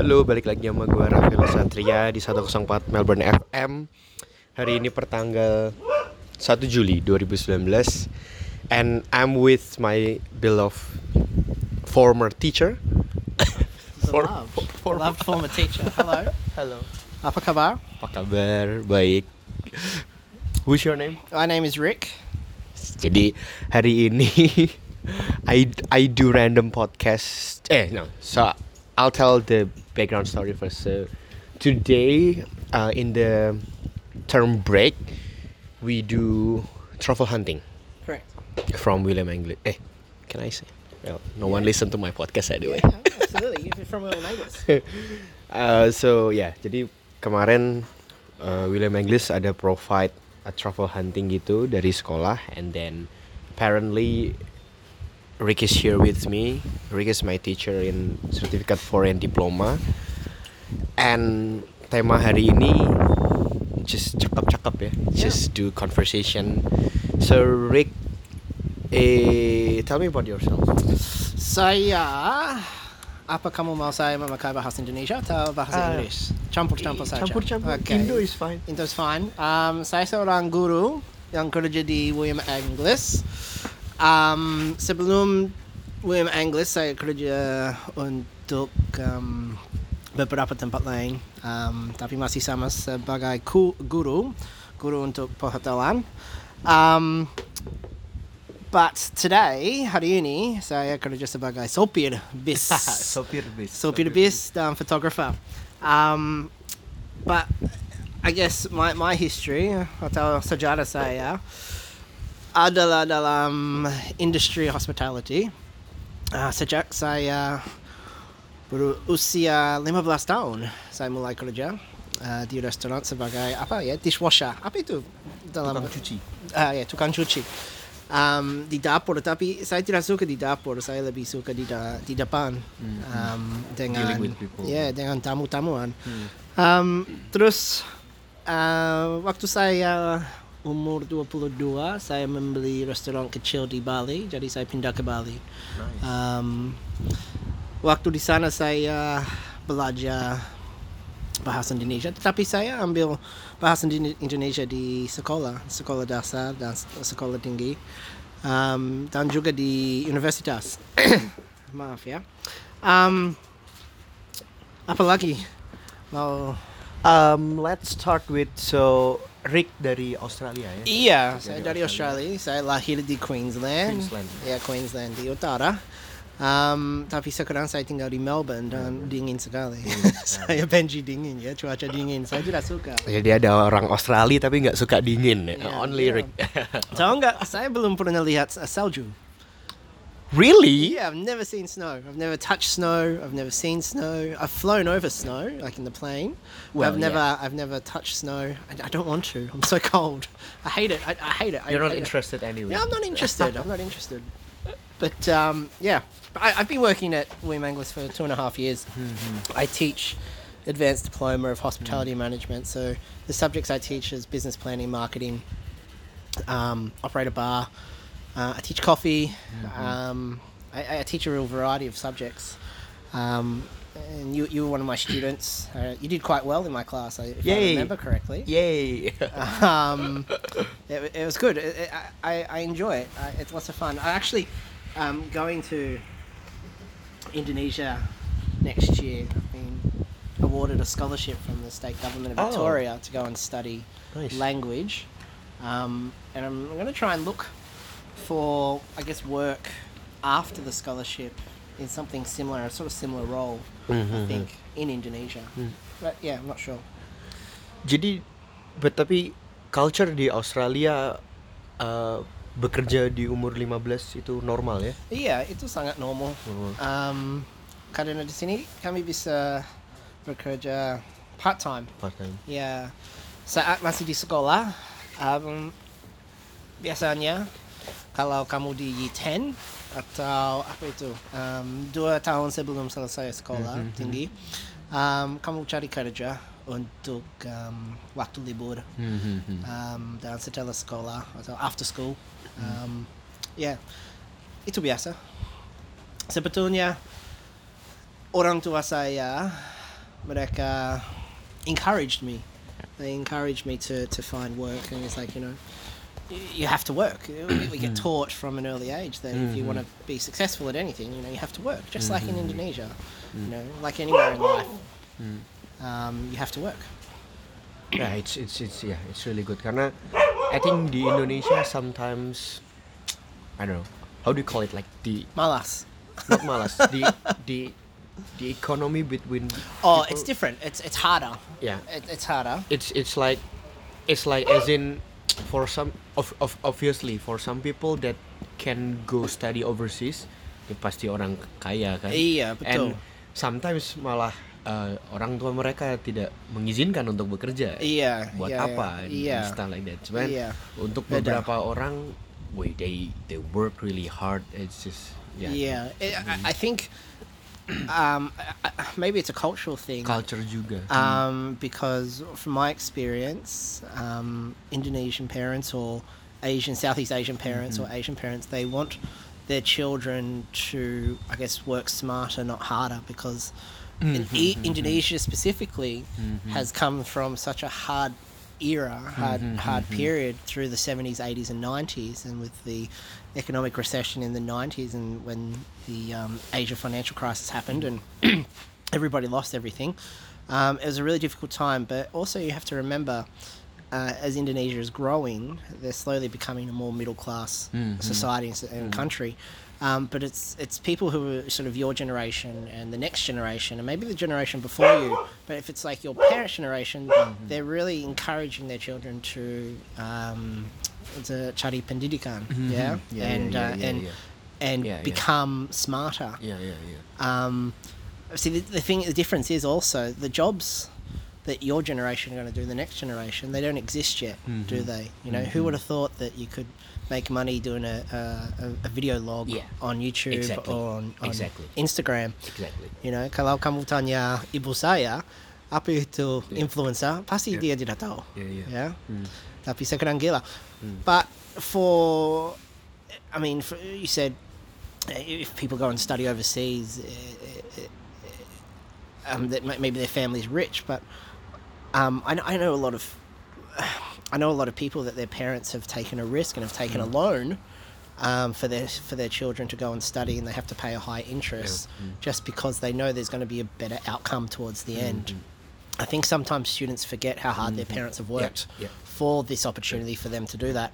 Halo, balik lagi sama gue Rafael Satria di 104 Melbourne FM Hari ini pertanggal 1 Juli 2019 And I'm with my beloved former teacher For- Beloved. for- Beloved former teacher. Hello. Halo Apa kabar? Apa kabar? Baik Who's your name? My name is Rick. Jadi hari ini I I do random podcast. Eh no, so I'll tell the background story first. So today, uh, in the term break, we do truffle hunting Correct. from William English. Eh, can I say? Well, no one listen to my podcast anyway. Yeah, absolutely. You're from Will Neighbours. uh, so yeah, jadi kemarin uh, William English ada provide a travel hunting gitu dari sekolah, and then apparently Rick is here with me. Rick is my teacher in certificate foreign diploma, and tema hari ini just cakep-cakep ya, just do conversation. So Rick, eh, tell me about yourself. Saya apa kamu mau saya memakai bahasa Indonesia atau bahasa Ah, Inggris? Campur-campur saja. Campur-campur. Okay. Indo is fine. Indo is fine. Um, saya seorang guru yang kerja di William English. Um, sebelum William English saya kerja untuk um, beberapa tempat lain. Um, tapi masih sama sebagai ku- guru, guru untuk perhotelan. Um, but today, hari ini, saya kerja sebagai sopir bis. Sopir bis. sopir bis dan photographer. Um, but I guess my, my history atau sejarah saya adalah dalam industri hospitality. Uh, sejak saya berusia 15 tahun, saya mulai kerja uh, di restoran sebagai apa ya dishwasher. Apa itu dalam Tukang cuci. Ah ya tukang cuci. Um, di dapur tapi saya tidak suka di dapur saya lebih suka di da, di depan um, dengan ya dengan tamu-tamuan um, terus uh, waktu saya umur 22 saya membeli restoran kecil di Bali jadi saya pindah ke Bali. Um, waktu di sana saya belajar bahasa Indonesia tetapi saya ambil bahasa Indone- Indonesia di sekolah sekolah dasar dan sekolah tinggi. Um, dan juga di universitas. Maaf ya. Um, apa lagi? Mau Um, let's start with so Rick dari Australia ya. iya saya dari Australia. Australia saya lahir di Queensland Queensland. ya Queensland di utara Um, tapi sekarang saya tinggal di Melbourne dan dingin sekali. saya benci dingin ya, cuaca dingin. Saya tidak suka. Jadi ada orang Australia tapi nggak suka dingin ya. Iya, Only iya. Rick. Tahu nggak? Saya belum pernah lihat salju. Really? Yeah, I've never seen snow. I've never touched snow. I've never seen snow. I've flown over snow, like in the plane. Well, I've never, yeah. I've never touched snow. I, I don't want to. I'm so cold. I hate it. I, I hate it. I You're not hate interested anyway. Yeah, I'm not interested. I'm not interested. But um, yeah, I, I've been working at William Angliss for two and a half years. I teach advanced diploma of hospitality management. So the subjects I teach is business planning, marketing, um, operate a bar. Uh, I teach coffee. Um, I, I teach a real variety of subjects. Um, and you, you were one of my students. Uh, you did quite well in my class, I- if I remember correctly Yay. um, it, it was good. It, it, I, I enjoy it. It's lots of fun. I actually um, going to Indonesia next year. I've been awarded a scholarship from the state government of Oh. Victoria to go and study Nice. language, um, and I'm, going to try and look for, I guess, work after the scholarship in something similar, a sort of similar role. I Mhm. think in Indonesia, but yeah, I'm not sure. Jadi but tapi culture di Australia uh, bekerja di umur 15 itu normal ya? Iya, itu sangat normal. Normal. Um, karena di sini kami bisa bekerja part time. Part time. Ya, saat masih di sekolah, um, biasanya kalau kamu di Y10 atau apa itu um, dua tahun sebelum selesai sekolah Mhm, tinggi, um, kamu cari kerja untuk um, waktu libur Hmm, um, dan setelah sekolah atau after school. Um, ya, itu biasa. Sebetulnya orang tua saya mereka encouraged me. They encouraged me to, to find work, and it's like you know, you have to work. We get hmm. taught from an early age that if you hmm. want to be successful at anything, you know, you have to work. Just like in hmm. Indonesia, you know, like anywhere in life, um, you have to work. Yeah, it's it's it's yeah, it's really good karena I think di Indonesia sometimes I don't know how do you call it like the Malas. not malas the the the economy between Oh, people- it's different. It's it's harder. yeah It, it's harder. it's it's like it's like as in for some of, of obviously for some people that can go study overseas ya pasti orang kaya kan Iya, betul. and sometimes malah uh, orang tua mereka tidak mengizinkan untuk bekerja Iya. buat iya, apa and Iya. stuff like that cuman Iya. untuk Beda. beberapa orang wait they they work really hard it's just yeah, Yeah, It- I, I think um, maybe it's a cultural thing. culture juga. Um, because from my experience, um, Indonesian parents or Asian, Southeast Asian parents or Asian parents, they want their children to, I guess, work smarter, not harder, because in I- Indonesia specifically has come from such a hard era, hard hard period through the 70s, 80s, and 90s, and with the economic recession in the 90s, and when the um, Asia financial crisis happened, and everybody lost everything. Um, it was a really difficult time, but also you have to remember, uh, as Indonesia is growing, they're slowly becoming a more middle class society and and country. Um, but it's it's people who are sort of your generation and the next generation, and maybe the generation before you. But if it's like your parents' generation, they're really encouraging their children to um, to cari pendidikan, yeah, Yeah, and yeah, uh, and yeah. and Yeah, yeah. become smarter. yeah yeah yeah Um, see, the, the thing, the difference is also the jobs that your generation are going to do, the next generation, they don't exist yet, do they? You know, who would have thought that you could make money doing a, a, a video log Yeah. on YouTube Exactly. or on, on Exactly. Instagram? exactly You know, kalau kamu tanya ibu saya, apa itu influencer, pasti Yeah. dia tidak tahu. yeah yeah Yeah. Hmm. Tapi sekarang gila. But for, I mean, for, you said if people go and study overseas, uh, uh, um, that maybe their family's rich, but um, I, know, I know a lot of, I know a lot of people that their parents have taken a risk and have taken a loan. Um, for their for their children to go and study, and they have to pay a high interest just because they know there's going to be a better outcome towards the end. I think sometimes students forget how hard their parents have worked yeah. for this opportunity for them to do that.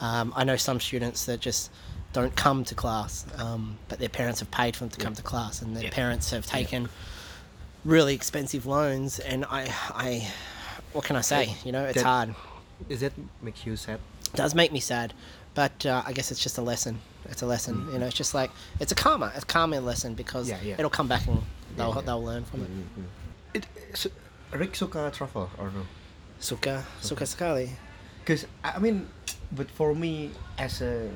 Um, I know some students that just don't come to class, um, but their parents have paid for them to come to class, and their Yeah. parents have taken really expensive loans. And I, I, what can I say? You know, it's That- hard. Is that makes you sad? It does make me sad, but uh, I guess it's just a lesson. It's a lesson. Mm. You know, it's just like it's a karma. It's a karma lesson because Yeah, yeah. it'll come back and they'll yeah. they'll learn from it. Mm, mm, it, su- Rick suka travel or no? Suka, suka sekali. Because I mean, but for me as a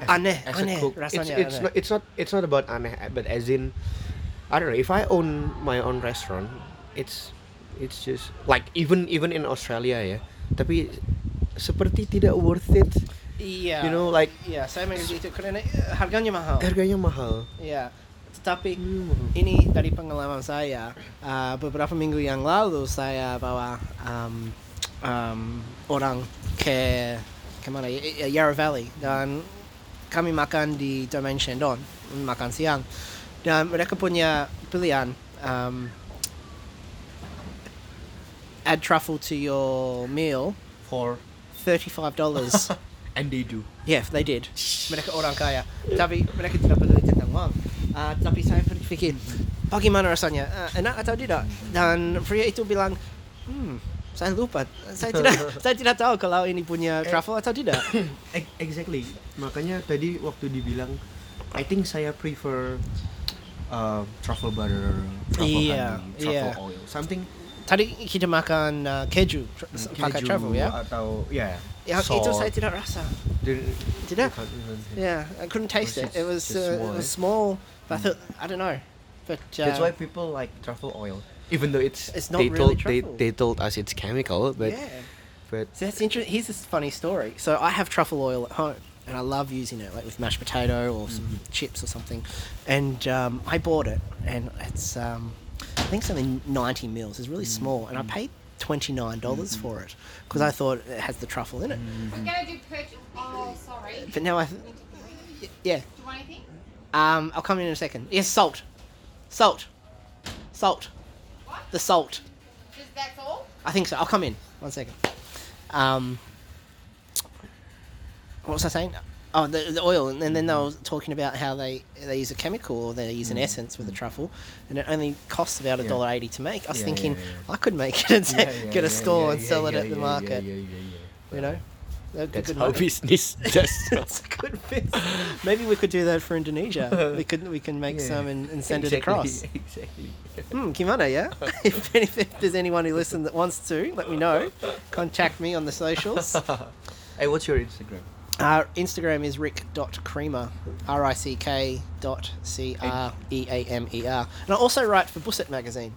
as, Aneh, as aneh, a cook, rasanya it's, it's aneh. not it's not it's not about aneh, but as in I don't know. If I own my own restaurant, it's it's just like even even in Australia ya. Tapi seperti tidak worth it. Iya. You know, like Iya, saya begitu karena eh, harganya mahal. harganya mahal. Iya. Tetapi Hmm. ini dari pengalaman saya, uh, beberapa minggu yang lalu saya bawa um, um, orang ke ke mana ya, ya, Yarra Valley dan kami makan di Domain Shandon, makan siang. Dan mereka punya pilihan um, add truffle to your meal, For thirty-five dollars. and they do. Yeah, they did. Mereka orang kaya. Tapi mereka tidak peduli tentang uang. Ah, tapi saya berpikir, bagaimana rasanya? Ah, enak atau tidak? Dan pria itu bilang, hmm, saya lupa. Saya tidak, saya tidak tahu kalau ini punya truffle atau tidak. Ex- Exactly. Makanya tadi waktu dibilang, I think saya prefer uh, truffle butter, truffle Iya, honey, truffle iya. oil, something Tadi kita makan ah, keju, tr- pakai truffle ya. atau ya. Yang itu saya tidak rasa. Didn't- Tidak? Yeah, I couldn't taste it. It was, uh, small, it was eh? small. But I thought, I don't know. But uh, That's why people like truffle oil, even though it's It's not they really told they, truffle. they told us it's chemical, but yeah. but So that's interesting. Here's this funny story. So I have truffle oil at home, and I love using it, like with mashed potato or some chips or something. And um, I bought it, and it's um, think something 90 mils. It's really small, and I paid $29 for it because I thought it has the truffle in it. I'm gonna do purchase. Oh, sorry. But now I, yeah, Do you want anything? um, I'll come in in a second. Yes, salt, salt, salt, What? the salt. Just that's all? I think so. I'll come in. One second. Um, what was I saying? Oh, the, the oil, and then, then they were talking about how they they use a chemical or they use an essence with the truffle, and it only costs about a Yeah. dollar eighty to make. I was Yeah, thinking yeah, yeah. I could make it and say, Yeah, yeah, get a store yeah, and yeah, sell it yeah, at the market. Yeah, yeah, yeah, You know, That's good business. That's a good business. Maybe we could do that for Indonesia. We could we can make Yeah. some and, and send Exactly, it across. Exactly. Hmm, Kimana, yeah. if, if, if there's anyone who listens that wants to, let me know. Contact me on the socials. hey, what's your Instagram? Our Instagram is rick.creamer, R I C K dot C R E A M E R. And I also write for Busset magazine.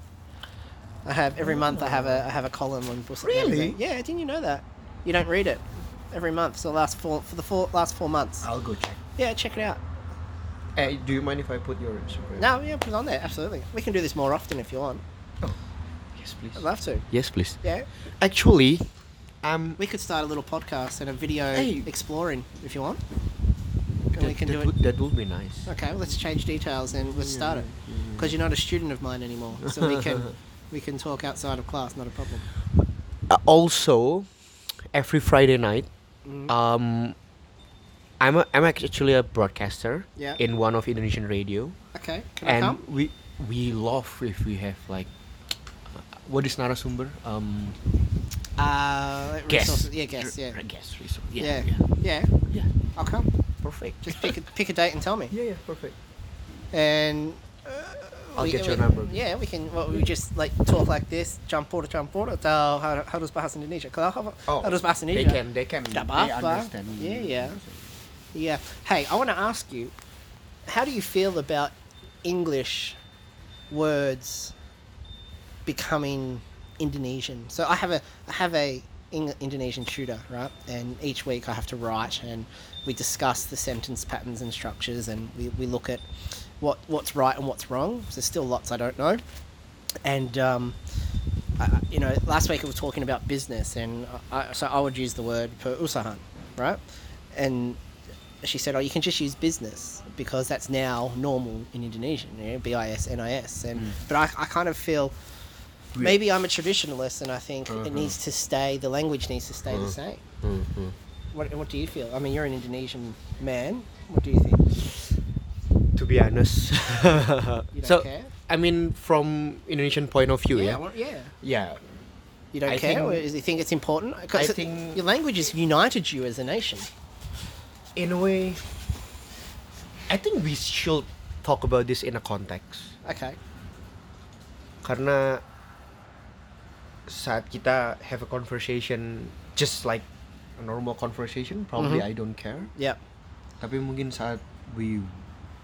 I have every month I have a I have a column on Busset Really? magazine. Yeah, didn't you know that? You don't read it every month. So last four for the four last four months. I'll go check. Yeah, check it out. Hey, do you mind if I put your Instagram? No, yeah, put it on there. Absolutely. We can do this more often if you want. Oh, yes, please. I'd love to. Yes, please. Yeah. Actually, um, We could start a little podcast and a video Hey. exploring if you want. And that, we can do it. would, that would be nice. Okay, well, let's change details and let's start it. Because you're not a student of mine anymore, so we can we can talk outside of class, not a problem. Uh, also, every Friday night, Mhm. um, I'm a, I'm actually a broadcaster Yeah. in one of Indonesian radio, Okay, can I and come? we we love if we have like uh, what is narasumber? Um, Uh, resources- Yeah, guess. Yeah. Guest resource. Yeah. Yeah. Yeah. Yeah. I'll come. Perfect. Just pick a, pick a date and tell me. yeah, yeah, perfect. And. Uh, I'll we- get your we- number. Yeah, we can. Well, we just like talk like this. Campur campur atau how how does bahasa Indonesia? Kalau how, Oh, how does bahasa They can, they can, they understand. Yeah, yeah. Yeah. Hey, I want to ask you, how do you feel about English words becoming Indonesian? So I have a I have a Indonesian tutor, right? And each week I have to write, and we discuss the sentence patterns and structures, and we, we look at what what's right and what's wrong. There's still lots I don't know, and um, I, you know, last week I was talking about business, and I, so I would use the word perusahaan, right? And she said, "Oh, you can just use business because that's now normal in Indonesian, you know, B I S N I S." And but I, I kind of feel Maybe I'm a traditionalist, and I think it Uh-huh. needs to stay. The language needs to stay the same. Mhm. What What do you feel? I mean, you're an Indonesian man. What do you think? To be honest, You don't so care? I mean, from Indonesian point of view, yeah, what- yeah. yeah, You don't I care? think- you think it's important? 'Cause I think- your language has united you as a nation. in a way, I think we should talk about this in a context. Okay. Karena saat kita have a conversation, just like a normal conversation, probably Mhm. I don't care. yeah Tapi mungkin saat we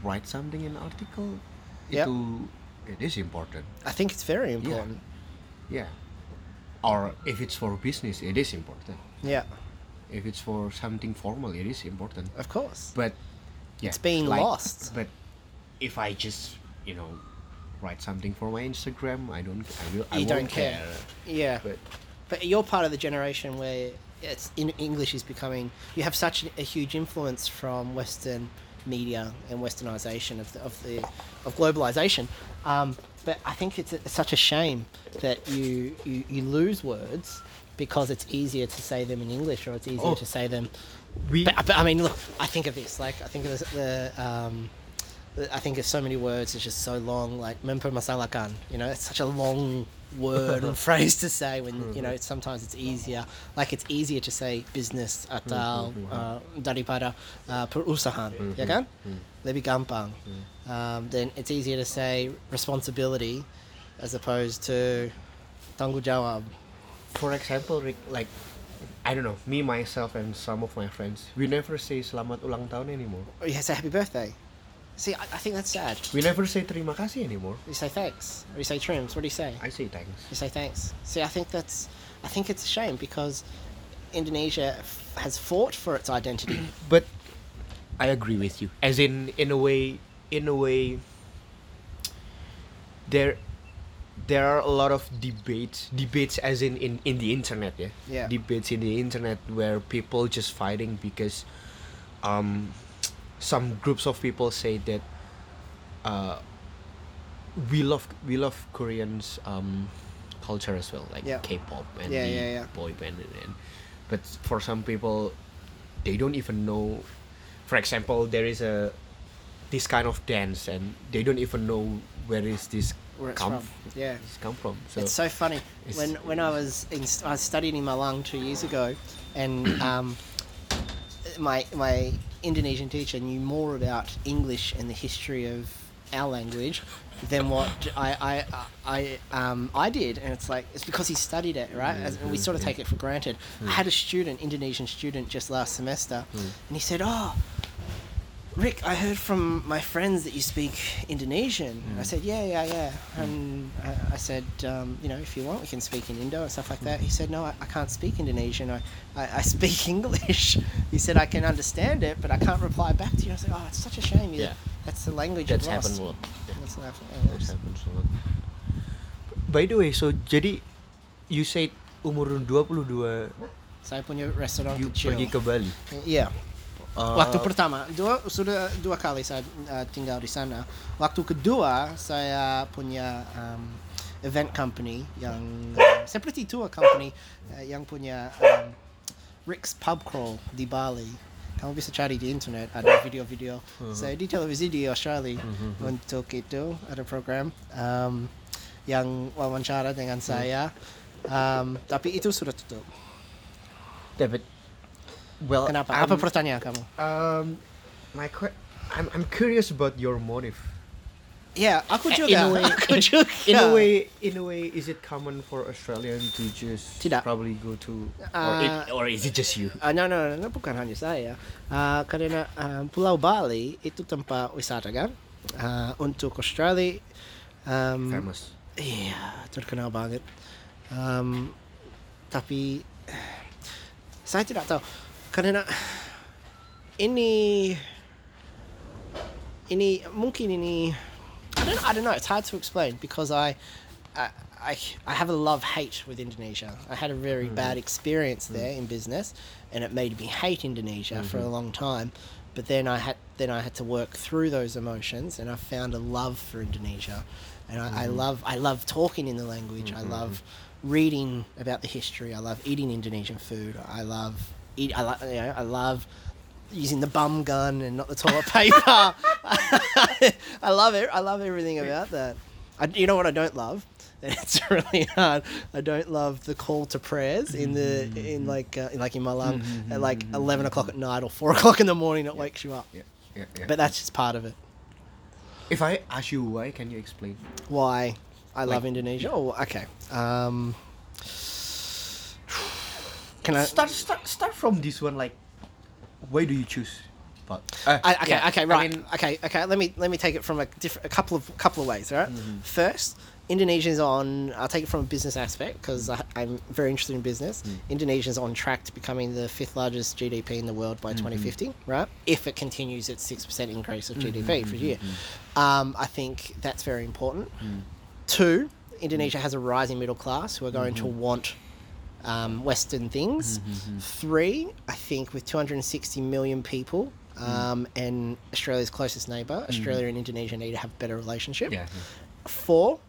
write something in article, Yep. itu it is important. I think it's very important. Yeah. Or if it's for business, it is important. Yeah. If it's for something formal, it is important. Of course. But yeah, It's been like- lost. But if I just you know write something for my Instagram, I don't. I will. I You don't won't care. Yeah. But But you're part of the generation where it's in English is becoming. You have such a huge influence from Western media and Westernization of the of the of globalization. Um, but I think it's, it's such a shame that you, you you lose words because it's easier to say them in English or it's easier Oh. to say them. we. But, but I mean, look. I think of this. Like I think of this, the. Um, the- I think of so many words. It's just so long. Like mempermasalahkan. You know, it's such a long word and phrase to say. When you know, it's, sometimes it's easier. Like it's easier to say business atau uh, daripada uh, perusahaan. Ya kan? Lebih gampang. Um, then it's easier to say responsibility as opposed to tanggung jawab. for example, like I don't know, me myself and some of my friends, we never say selamat ulang tahun anymore. Or you say happy birthday. See, I, I think that's sad. We never say terima kasih anymore. You say thanks. Or you say trims. What do you say? I say thanks. You say thanks. See, I think that's, I think it's a shame because Indonesia f- has fought for its identity. But I agree with you. As in, in a way, in a way, there, there are a lot of debates debates as in in, in the internet yeah Yeah. debates in the internet where people just fighting because um some groups of people say that uh we love we love koreans um culture as well like Yeah. k-pop and Yeah, the yeah, boy band and, and but for some people they don't even know for example there is a this kind of dance and they don't even know where is this Where it's come from. Yeah. this come from so it's so funny it's- when when I was in, I studied in Malang two years ago, and um, my my Indonesian teacher knew more about English and the history of our language than what I I I um, I did, and it's like it's because he studied it, right? As, and we sort of mm-hmm. take it for granted. I mm. had a student, Indonesian student, just last semester, mm. and he said, "Oh." Rick, I heard from my friends that you speak Indonesian. I said, yeah, yeah, yeah. And I, I said, um, you know, if you want, we can speak in Indo and stuff like that. He said, no, I, I can't speak Indonesian. I, I, I speak English. He said, I can understand it, but I can't reply back to you. I said, oh, it's such a shame. You- Yeah. That's the language that's you've happened lost. a lot yeah. That's happened. That happens a lot. by the way so jadi you said umur 22 Saya punya restoran you kecil. pergi ke Bali Iya. Uh, Waktu pertama, dua sudah dua kali saya uh, tinggal di sana. Waktu kedua saya punya um, event company yang uh, seperti tour company uh, yang punya um, Rick's Pub Crawl di Bali. Kamu bisa cari di internet ada video-video. Saya di televisi di Australia untuk itu ada program um, yang wawancara dengan saya. Um, tapi itu sudah tutup. David well Kenapa? I'm- Apa pertanyaan kamu? um my I'm I'm curious about your motive Ya, aku Eh, juga. in a way aku juga. in a way in a way is it common for Australian to just Tidak. probably go to or, Uh, it, or is it just you Ah, no, no, no, bukan hanya saya. Ah, karena ah, Pulau Bali itu tempat wisata kan Ah, untuk Australia. Um, famous Iya, terkenal banget. Um, tapi saya tidak tahu karena ini ini mungkin ini I don't I don't know. It's hard to explain because I I I, I have a love hate with Indonesia. I had a very mm. bad experience mm. there in business, and it made me hate Indonesia for a mm-hmm. long time. But then I had then I had to work through those emotions, and I found a love for Indonesia, and I, I mm-hmm. love I love talking in the language. I mm-hmm. love reading about the history. I love eating Indonesian food. I love eat. I like you know, I love using the bum gun and not the toilet paper. I love it. I love everything about that. I, you know what I don't love? And it's really hard. I don't love the call to prayers in the in like uh, like in Malang at like eleven o'clock at night or four o'clock in the morning. It wakes you up. yeah, yeah, yeah. But that's just part of it. if I ask you why can you explain Why I love Indonesia? Oh, okay. Um, can I? start start start from this one like why do you choose but uh, I, okay, yeah, okay, I right. mean, okay, okay. Let me let me take it from a different, a couple of couple of ways. All right? Mm-hmm. First, Indonesia's on. I'll take it from a business aspect because I'm very interested in business. Mm. Indonesia's on track to becoming the fifth largest GDP in the world by Mm-hmm. 2050. Right? If it continues its six percent increase of Mm-hmm, GDP for a year, um, I think that's very important. Mm. Two, Indonesia has a rising middle class who are going to Mm-hmm. want um, Western things. Three, I think with 260 million people um, and Australia's closest neighbour, Australia and Indonesia need to have a better relationship. yeah Four,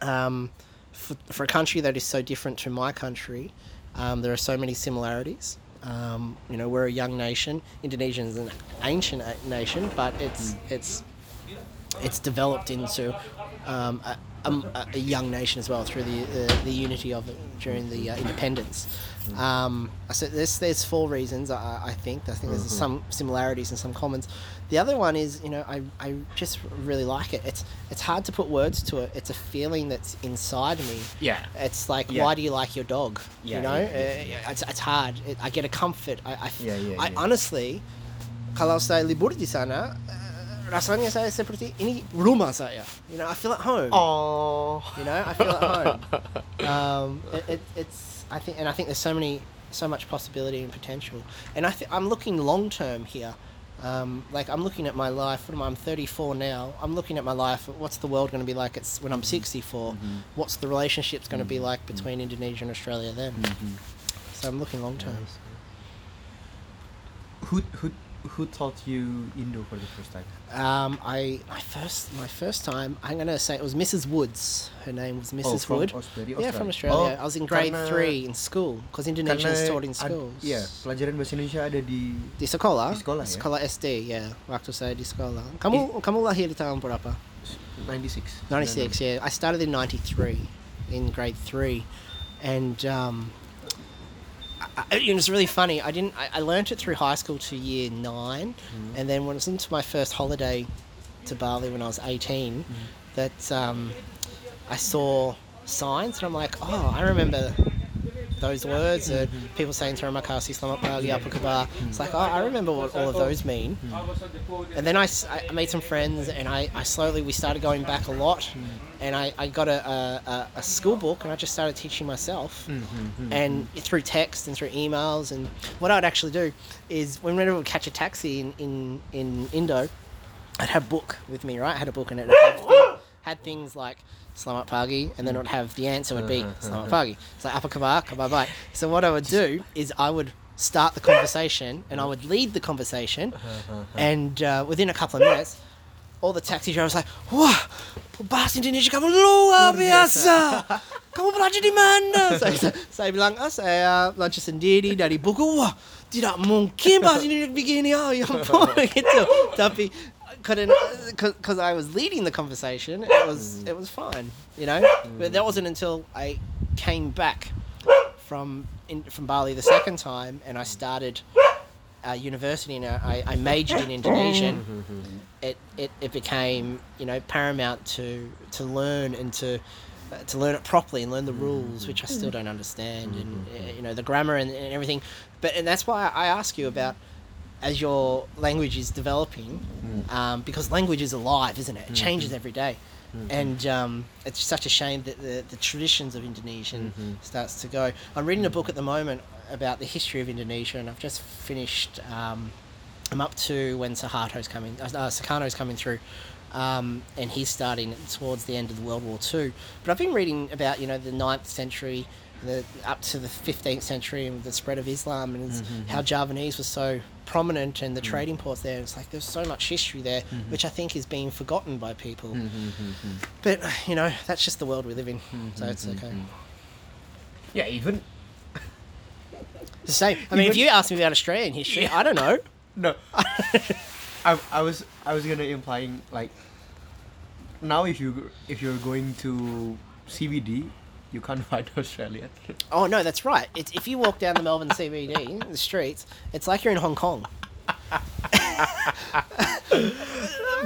um, for, for a country that is so different to my country, um, there are so many similarities. Um, you know, we're a young nation. Indonesia is an ancient nation, but it's it's it's developed into um, a, a, a young nation as well through the uh, the unity of it during the uh, independence. Um, so there's there's four reasons I, I think. I think there's some similarities and some commons. The other one is you know I, I just really like it. It's it's hard to put words to it. It's a feeling that's inside me. Yeah. It's like Yeah. why do you like your dog? Yeah, you know, yeah, yeah, Uh, it's it's hard. It, I get a comfort. I I, Yeah, yeah, I yeah. honestly kalau saya libur di sana rasanya saya seperti ini rumah saya. You know, I feel at home. oh You know, I feel at home. Um, it, it, it's I think, and I think there's so many, so much possibility and potential. And I think I'm looking long term here. Um, like I'm looking at my life. What am I? I'm 34 now. I'm looking at my life. What's the world going to be like? It's when I'm mm-hmm. 64. Mm-hmm. What's the relationships going to be mm-hmm. like between Indonesia and Australia then? So I'm looking long term. Who who who taught you Indo for the first time? Um, I my first my first time. I'm gonna say it was Mrs. Woods. Her name was Mrs. Oh, from Wood. Australia, Yeah, from Australia. Australia. Oh, I was in grade karena- three in school because Indonesian is taught in ad- schools. Iya, pelajaran bahasa Indonesia ada di Di sekolah? Di sekolah, ya? Sekolah SD, ya. Waktu saya di sekolah. Kamu kamu lahir di tahun berapa? 96. 96, yeah. I started in 93 in grade 3. And um, I, it was really funny. I didn't I, I learned it through high school to year 9 and then when it was into my first holiday to Bali when I was 18 that um, I saw signs and I'm like, "Oh, I remember those words and people saying terima kasih selamat pagi apa kabar it's like oh I remember what all of those mean. Hmm. And then I, I made some friends and I, I slowly we started going back a lot. Hmm. And I, I got a, a, a, school book and I just started teaching myself. Hmm, and through text and through emails. And what I'd actually do is whenever would catch a taxi in, in, in Indo I'd have a book with me right? I had a book and it had, had things like Selamat pagi, and then it would have the answer would be uh-huh, Selamat uh-huh. pagi. It's like apa kabar, kabar baik. So what I would do is I would start the conversation and I would lead the conversation, uh-huh, and uh, within a couple of minutes, all the taxi drivers like, wah, bahasa Indonesia kamu luar biasa. Kamu belajar di mana? Saya, saya bilang, ah, saya belajar sendiri dari buku. Wah, tidak mungkin bahasa Indonesia begini. Oh, ya ampun, gitu. Tapi couldn't because I was leading the conversation. It was it was fine, you know. But that wasn't until I came back from in, from Bali the second time and I started uh, university and I, I majored in Indonesian. It, it it became you know paramount to to learn and to uh, to learn it properly and learn the rules, which I still don't understand, and uh, you know the grammar and, and everything. But and that's why I ask you about as your language is developing, um, because language is alive, isn't it? It changes every day. And um, it's such a shame that the, the traditions of Indonesian starts to go. I'm reading a book at the moment about the history of Indonesia, and I've just finished. Um, I'm up to when Suharto's coming, uh, Sukarno's coming through, um, and he's starting towards the end of the World War Two. But I've been reading about you know the 9th century, the up to the fifteenth century, and the spread of Islam, and it's mm-hmm. how Javanese was so prominent and the mm. trading ports there. It's like there's so much history there, mm-hmm. which I think is being forgotten by people. Mm-hmm, but you know that's just the world we live in, so it's okay. Yeah, even The same. I mean, if you ask me about Australian history, I don't know. no. I, I was I was gonna implying like now if you if you're going to CBD you can't find Australian. Oh no, that's right. It's, if you walk down the Melbourne CBD, the streets, it's like you're in Hong Kong.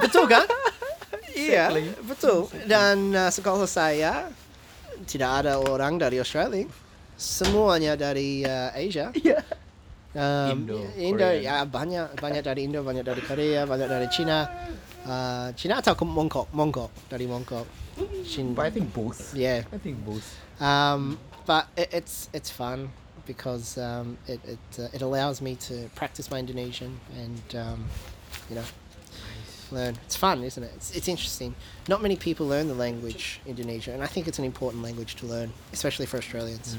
betul kan? Iya, betul. Dan uh, sekolah saya tidak ada orang dari Australia. Semuanya dari uh, Asia. Iya. Um, Indo, Indo, ya banyak banyak dari Indo, banyak dari Korea, banyak dari Cina. Uh, Cina atau Mongkok, Mongkok dari Mongkok. Chin- But I think both. yeah. I think both. Um, but it, it's it's fun because um, it it, uh, it allows me to practice my Indonesian and um, you know learn. It's fun, isn't it? It's, it's interesting. Not many people learn the language Indonesia, and I think it's an important language to learn, especially for Australians.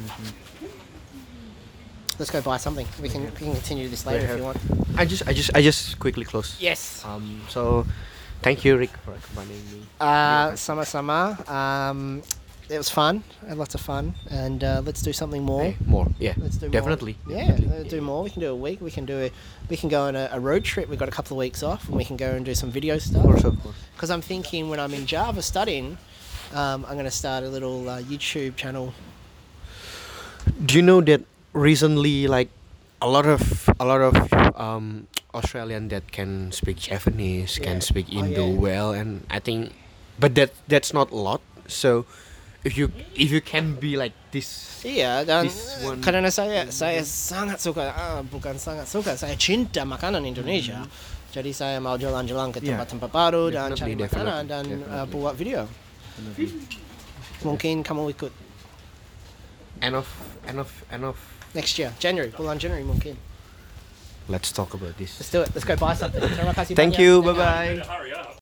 Let's go buy something. We can we can continue this later if you want. I just I just I just quickly close. Yes. Um. So, thank you, Rick, for recommending me. Uh, summer, summer. Um, it was fun. I had lots of fun, and uh, let's do something more. Hey, more. Yeah. Let's do definitely. More. Yeah, definitely. do more. We can do a week. We can do a, we can go on a, a road trip. We've got a couple of weeks off, and we can go and do some video stuff. Of course, of course. Because I'm thinking when I'm in Java studying, um, I'm going to start a little uh, YouTube channel. Do you know that recently, like a lot of a lot of um, Australian that can speak Japanese, Yeah. can speak Oh, Indo yeah. well, and I think, but that that's not a lot. So, if you if you can be like this, Iya, dan This one- karena saya saya sangat suka, ah, bukan sangat suka, saya cinta makanan Indonesia. Jadi saya mau jalan-jalan ke Yeah. tempat-tempat baru dan cari makanan dan uh, buat video. Mungkin kamu ikut end of end of end of next year, January, bulan January mungkin. let's talk about this. Let's do it. Let's go buy something. Terima kasih Thank banyak. you. Bye bye. In a hurry.